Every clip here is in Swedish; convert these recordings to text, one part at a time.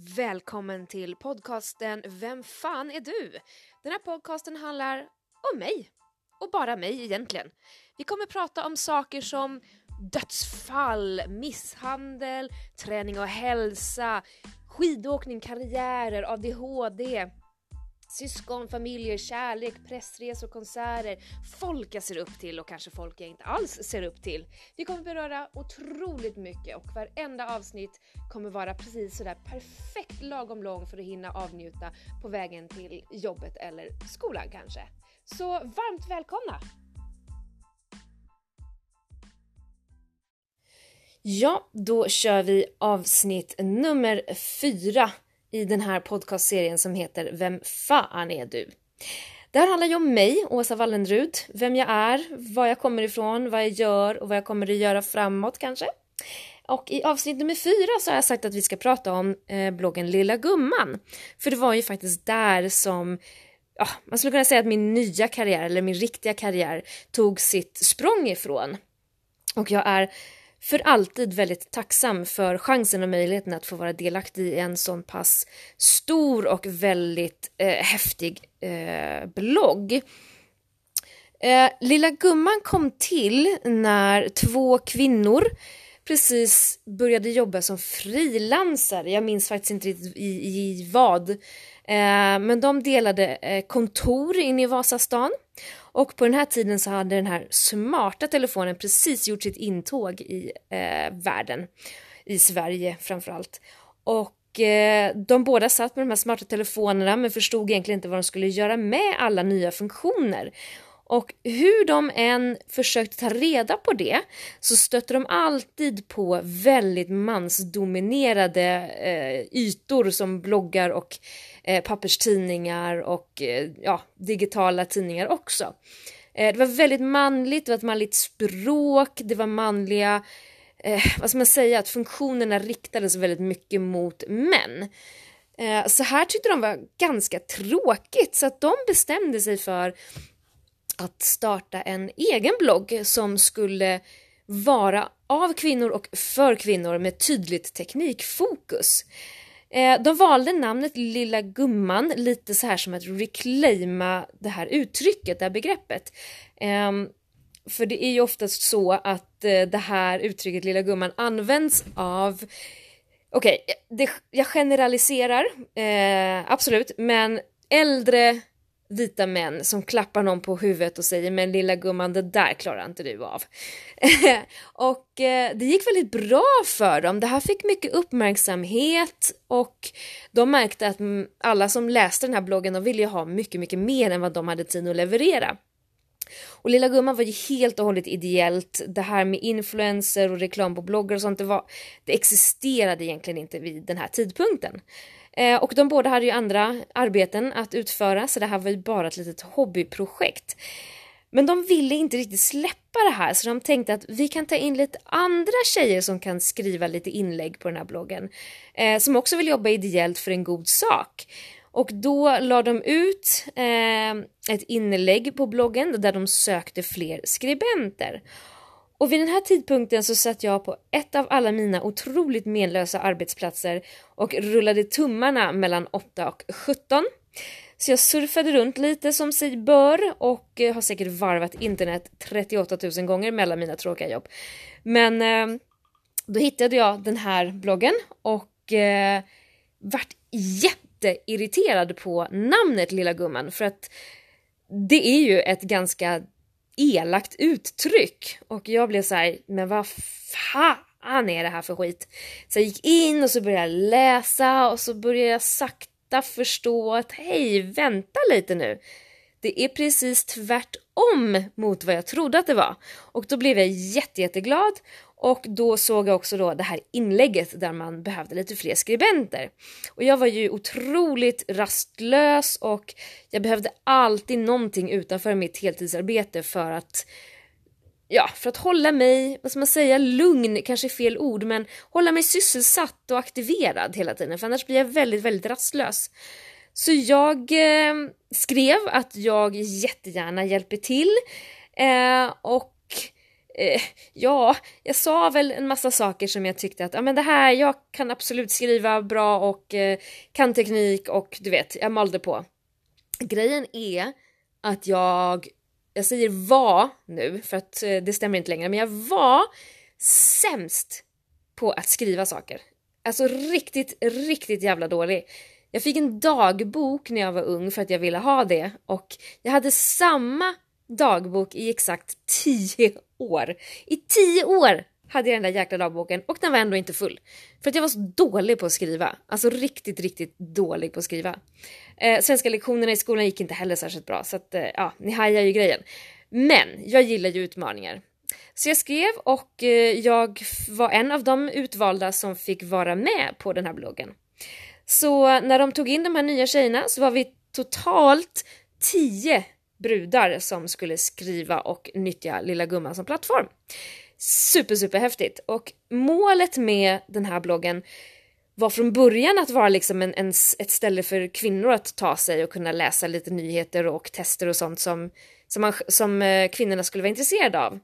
Välkommen till podcasten Vem fan är du? Den här podcasten handlar om mig. Och bara mig egentligen. Vi kommer prata om saker som dödsfall, misshandel, träning och hälsa, skidåkning, karriärer, ADHD, syskon, familjer, kärlek, pressresor, konserter, folk jag ser upp till och kanske folk jag inte alls ser upp till. Vi kommer beröra otroligt mycket och varenda avsnitt kommer vara precis sådär perfekt lagom lång för att hinna avnjuta på vägen till jobbet eller skolan kanske. Så varmt välkomna! Ja, då kör vi avsnitt nummer fyra i den här podcastserien som heter Vem fan är du? Det här handlar ju om mig, Åsa Wallenrud, vem jag är, var jag kommer ifrån, vad jag gör och vad jag kommer att göra framåt kanske. Och i avsnitt nummer fyra så har jag sagt att vi ska prata om eh, bloggen Lilla Gumman. För det var ju faktiskt där som ja, man skulle kunna säga att min nya karriär, eller min riktiga karriär, tog sitt språng ifrån. Och jag är för alltid väldigt tacksam för chansen och möjligheten att få vara delaktig i en sån pass stor och väldigt eh, häftig eh, blogg. Eh, Lilla Gumman kom till när två kvinnor precis började jobba som frilansare. Jag minns faktiskt inte riktigt i, i vad. Eh, men de delade eh, kontor inne i Vasastan och på den här tiden så hade den här smarta telefonen precis gjort sitt intåg i eh, världen, i Sverige framförallt. Och eh, de båda satt med de här smarta telefonerna men förstod egentligen inte vad de skulle göra med alla nya funktioner. Och hur de än försökte ta reda på det så stötte de alltid på väldigt mansdominerade eh, ytor som bloggar och eh, papperstidningar och eh, ja, digitala tidningar också. Eh, det var väldigt manligt, det var ett manligt språk, det var manliga, eh, vad ska man säga, att funktionerna riktades väldigt mycket mot män. Eh, så här tyckte de var ganska tråkigt så att de bestämde sig för att starta en egen blogg som skulle vara av kvinnor och för kvinnor med tydligt teknikfokus. Eh, de valde namnet Lilla Gumman lite så här som att reclaima det här uttrycket, det här begreppet. Ehm, för det är ju oftast så att eh, det här uttrycket Lilla Gumman används av Okej, okay, jag generaliserar, eh, absolut, men äldre vita män som klappar någon på huvudet och säger men lilla gumman det där klarar inte du av. och eh, det gick väldigt bra för dem. Det här fick mycket uppmärksamhet och de märkte att alla som läste den här bloggen de ville ha mycket, mycket mer än vad de hade tid att leverera. Och Lilla Gumman var ju helt och hållet ideellt. Det här med influencer och reklam på bloggar och sånt, det, var, det existerade egentligen inte vid den här tidpunkten. Eh, och de båda hade ju andra arbeten att utföra så det här var ju bara ett litet hobbyprojekt. Men de ville inte riktigt släppa det här så de tänkte att vi kan ta in lite andra tjejer som kan skriva lite inlägg på den här bloggen. Eh, som också vill jobba ideellt för en god sak. Och då la de ut eh, ett inlägg på bloggen där de sökte fler skribenter. Och vid den här tidpunkten så satt jag på ett av alla mina otroligt menlösa arbetsplatser och rullade tummarna mellan 8 och 17. Så jag surfade runt lite som sig bör och eh, har säkert varvat internet 38 000 gånger mellan mina tråkiga jobb. Men eh, då hittade jag den här bloggen och eh, vart jätteirriterad på namnet Lilla Gumman för att det är ju ett ganska elakt uttryck. Och jag blev så här, men vad fan är det här för skit? Så jag gick in och så började jag läsa och så började jag sakta förstå att hej, vänta lite nu. Det är precis tvärtom mot vad jag trodde att det var. Och då blev jag jätte, jätteglad och då såg jag också då det här inlägget där man behövde lite fler skribenter. Och jag var ju otroligt rastlös och jag behövde alltid någonting utanför mitt heltidsarbete för att ja, för att hålla mig, vad ska man säga, lugn, kanske är fel ord, men hålla mig sysselsatt och aktiverad hela tiden, för annars blir jag väldigt, väldigt rastlös. Så jag eh, skrev att jag jättegärna hjälper till eh, och eh, ja, jag sa väl en massa saker som jag tyckte att ja, men det här, jag kan absolut skriva bra och eh, kan teknik och du vet, jag malde på. Grejen är att jag, jag säger var nu för att eh, det stämmer inte längre, men jag var sämst på att skriva saker. Alltså riktigt, riktigt jävla dålig. Jag fick en dagbok när jag var ung för att jag ville ha det och jag hade samma dagbok i exakt tio år. I tio år hade jag den där jäkla dagboken och den var ändå inte full. För att jag var så dålig på att skriva. Alltså riktigt, riktigt dålig på att skriva. Eh, svenska lektionerna i skolan gick inte heller särskilt bra så att eh, ja, ni hajar ju grejen. Men jag gillar ju utmaningar. Så jag skrev och eh, jag var en av de utvalda som fick vara med på den här bloggen. Så när de tog in de här nya tjejerna så var vi totalt tio brudar som skulle skriva och nyttja Lilla Gumman som plattform. Super, super häftigt. Och målet med den här bloggen var från början att vara liksom en, en, ett ställe för kvinnor att ta sig och kunna läsa lite nyheter och tester och sånt som, som, man, som eh, kvinnorna skulle vara intresserade av.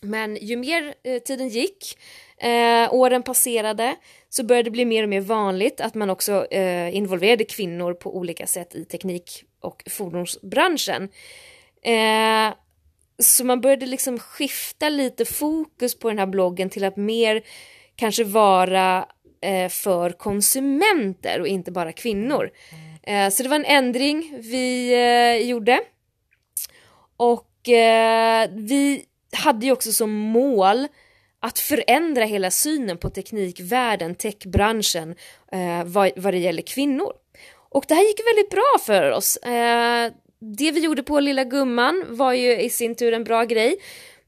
Men ju mer eh, tiden gick, eh, åren passerade, så började det bli mer och mer vanligt att man också eh, involverade kvinnor på olika sätt i teknik och fordonsbranschen. Eh, så man började liksom skifta lite fokus på den här bloggen till att mer kanske vara eh, för konsumenter och inte bara kvinnor. Eh, så det var en ändring vi gjorde. Och vi hade ju också som mål att förändra hela synen på teknikvärlden, techbranschen, eh, vad, vad det gäller kvinnor. Och det här gick väldigt bra för oss. Eh, det vi gjorde på Lilla Gumman var ju i sin tur en bra grej.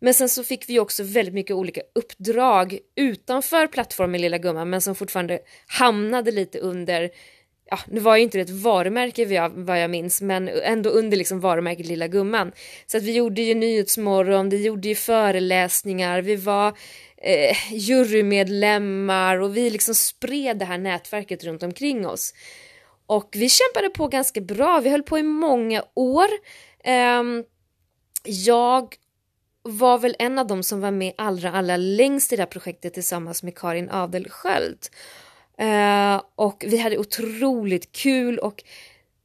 Men sen så fick vi också väldigt mycket olika uppdrag utanför plattformen Lilla Gumman men som fortfarande hamnade lite under ja, nu var ju inte det ett varumärke vad jag minns, men ändå under liksom varumärket Lilla Gumman. Så att vi gjorde ju Nyhetsmorgon, vi gjorde ju föreläsningar, vi var eh, jurymedlemmar och vi liksom spred det här nätverket runt omkring oss. Och vi kämpade på ganska bra, vi höll på i många år. Eh, jag var väl en av dem som var med allra, allra längst i det här projektet tillsammans med Karin Adelsköld. Eh, och vi hade otroligt kul och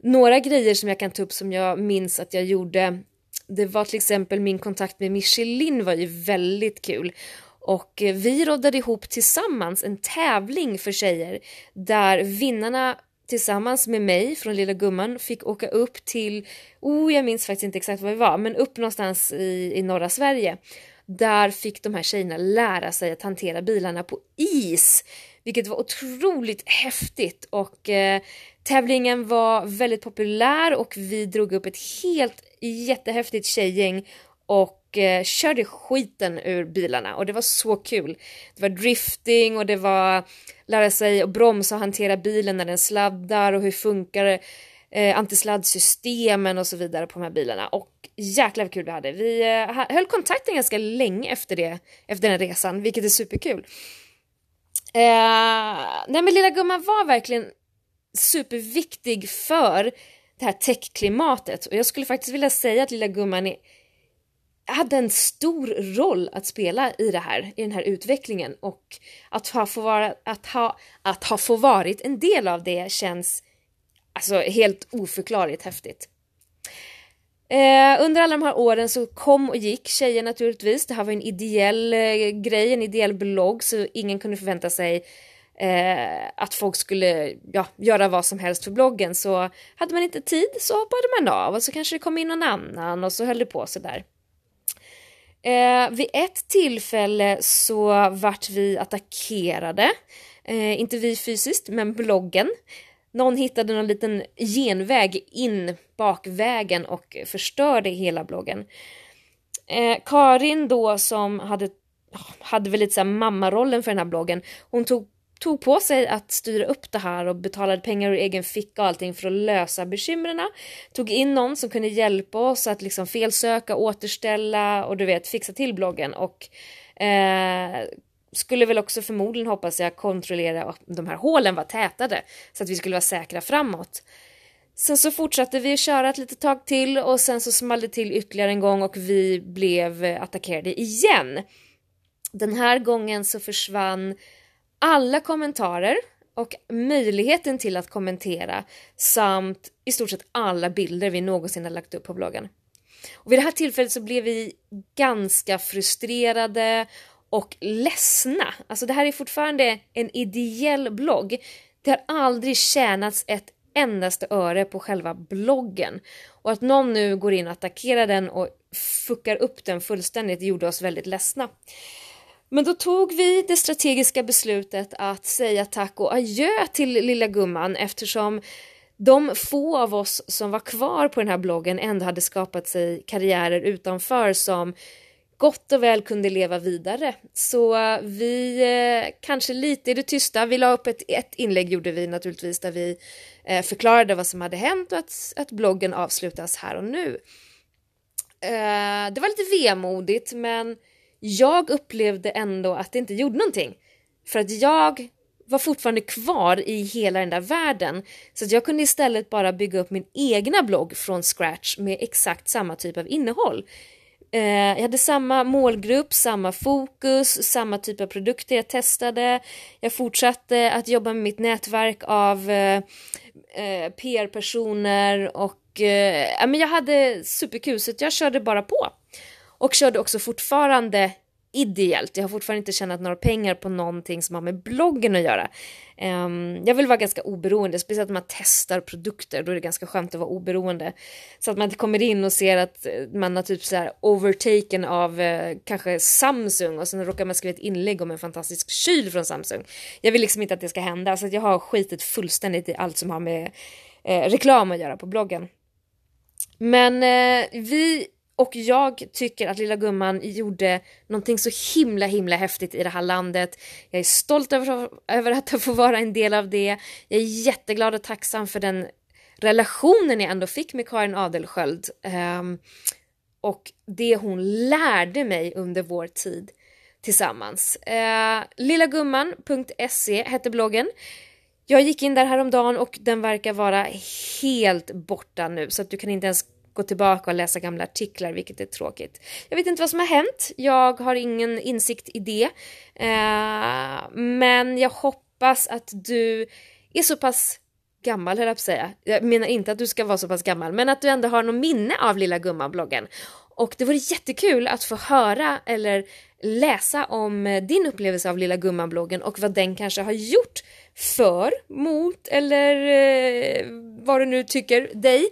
några grejer som jag kan ta upp som jag minns att jag gjorde det var till exempel min kontakt med Michelin var ju väldigt kul och eh, vi råddade ihop tillsammans en tävling för tjejer där vinnarna tillsammans med mig från Lilla Gumman fick åka upp till, oh jag minns faktiskt inte exakt var vi var, men upp någonstans i, i norra Sverige. Där fick de här tjejerna lära sig att hantera bilarna på is vilket var otroligt häftigt och eh, tävlingen var väldigt populär och vi drog upp ett helt jättehäftigt tjejgäng och eh, körde skiten ur bilarna och det var så kul. Det var drifting och det var lära sig att bromsa och hantera bilen när den sladdar och hur funkar det eh, antisladdsystemen och så vidare på de här bilarna och jäklar vad kul vi hade. Vi eh, höll kontakten ganska länge efter det, efter den resan, vilket är superkul. Eh, nej men Lilla Gumman var verkligen superviktig för det här techklimatet och jag skulle faktiskt vilja säga att Lilla Gumman är, hade en stor roll att spela i det här, i den här utvecklingen och att ha, få vara, att ha, att ha få varit en del av det känns alltså helt oförklarligt häftigt. Eh, under alla de här åren så kom och gick tjejer naturligtvis. Det här var en ideell eh, grej, en ideell blogg så ingen kunde förvänta sig eh, att folk skulle ja, göra vad som helst för bloggen. Så hade man inte tid så hoppade man av och så kanske det kom in någon annan och så höll det på sådär. Eh, vid ett tillfälle så vart vi attackerade, eh, inte vi fysiskt men bloggen någon hittade någon liten genväg in bakvägen och förstörde hela bloggen. Eh, Karin då som hade, hade väl lite såhär mammarollen för den här bloggen, hon tog, tog på sig att styra upp det här och betalade pengar ur egen ficka och allting för att lösa bekymren. Tog in någon som kunde hjälpa oss att liksom felsöka, återställa och du vet fixa till bloggen och eh, skulle väl också förmodligen hoppas jag kontrollera att de här hålen var tätade så att vi skulle vara säkra framåt. Sen så fortsatte vi att köra ett litet tag till och sen så small det till ytterligare en gång och vi blev attackerade igen. Den här gången så försvann alla kommentarer och möjligheten till att kommentera samt i stort sett alla bilder vi någonsin har lagt upp på bloggen. Och vid det här tillfället så blev vi ganska frustrerade och ledsna. Alltså det här är fortfarande en ideell blogg. Det har aldrig tjänats ett endaste öre på själva bloggen. Och att någon nu går in och attackerar den och fuckar upp den fullständigt gjorde oss väldigt ledsna. Men då tog vi det strategiska beslutet att säga tack och adjö till lilla gumman eftersom de få av oss som var kvar på den här bloggen ändå hade skapat sig karriärer utanför som gott och väl kunde leva vidare. Så eh, vi eh, kanske lite i det tysta, vi la upp ett, ett inlägg gjorde vi naturligtvis där vi eh, förklarade vad som hade hänt och att, att bloggen avslutas här och nu. Eh, det var lite vemodigt men jag upplevde ändå att det inte gjorde någonting. För att jag var fortfarande kvar i hela den där världen. Så att jag kunde istället bara bygga upp min egna blogg från scratch med exakt samma typ av innehåll. Eh, jag hade samma målgrupp, samma fokus, samma typ av produkter jag testade. Jag fortsatte att jobba med mitt nätverk av eh, eh, PR-personer och eh, men jag hade superkul så jag körde bara på. Och körde också fortfarande ideellt. Jag har fortfarande inte tjänat några pengar på någonting som har med bloggen att göra. Um, jag vill vara ganska oberoende, speciellt när man testar produkter. Då är det ganska skönt att vara oberoende. Så att man inte kommer in och ser att eh, man har typ så här overtaken av uh, kanske Samsung och sen råkar man skriva ett inlägg om en fantastisk kyl från Samsung. Jag vill liksom inte att det ska hända, så att jag har skitit fullständigt i allt som har med uh, reklam att göra på bloggen. Men uh, vi och jag tycker att lilla gumman gjorde någonting så himla himla häftigt i det här landet. Jag är stolt över, över att få vara en del av det. Jag är jätteglad och tacksam för den relationen jag ändå fick med Karin Adelsköld. Um, och det hon lärde mig under vår tid tillsammans. Ehm, uh, lillagumman.se hette bloggen. Jag gick in där häromdagen och den verkar vara helt borta nu så att du kan inte ens gå tillbaka och läsa gamla artiklar, vilket är tråkigt. Jag vet inte vad som har hänt. Jag har ingen insikt i det. Eh, men jag hoppas att du är så pass gammal höll jag på att säga. Jag menar inte att du ska vara så pass gammal, men att du ändå har något minne av Lilla Gumman-bloggen. Och det vore jättekul att få höra eller läsa om eh, din upplevelse av Lilla Gumman-bloggen och vad den kanske har gjort för, mot eller eh, vad du nu tycker dig.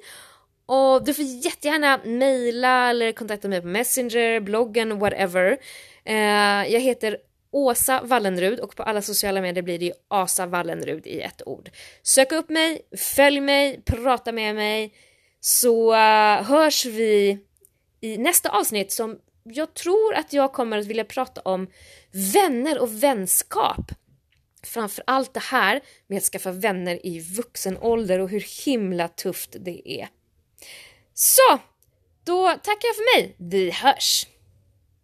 Och du får jättegärna mejla eller kontakta mig på Messenger, bloggen, whatever. Eh, jag heter Åsa Wallenrud och på alla sociala medier blir det ju Asa Wallenrud i ett ord. Sök upp mig, följ mig, prata med mig så uh, hörs vi i nästa avsnitt som jag tror att jag kommer att vilja prata om vänner och vänskap. Framför allt det här med att skaffa vänner i vuxen ålder och hur himla tufft det är. Så, då tackar jag för mig. Vi hörs!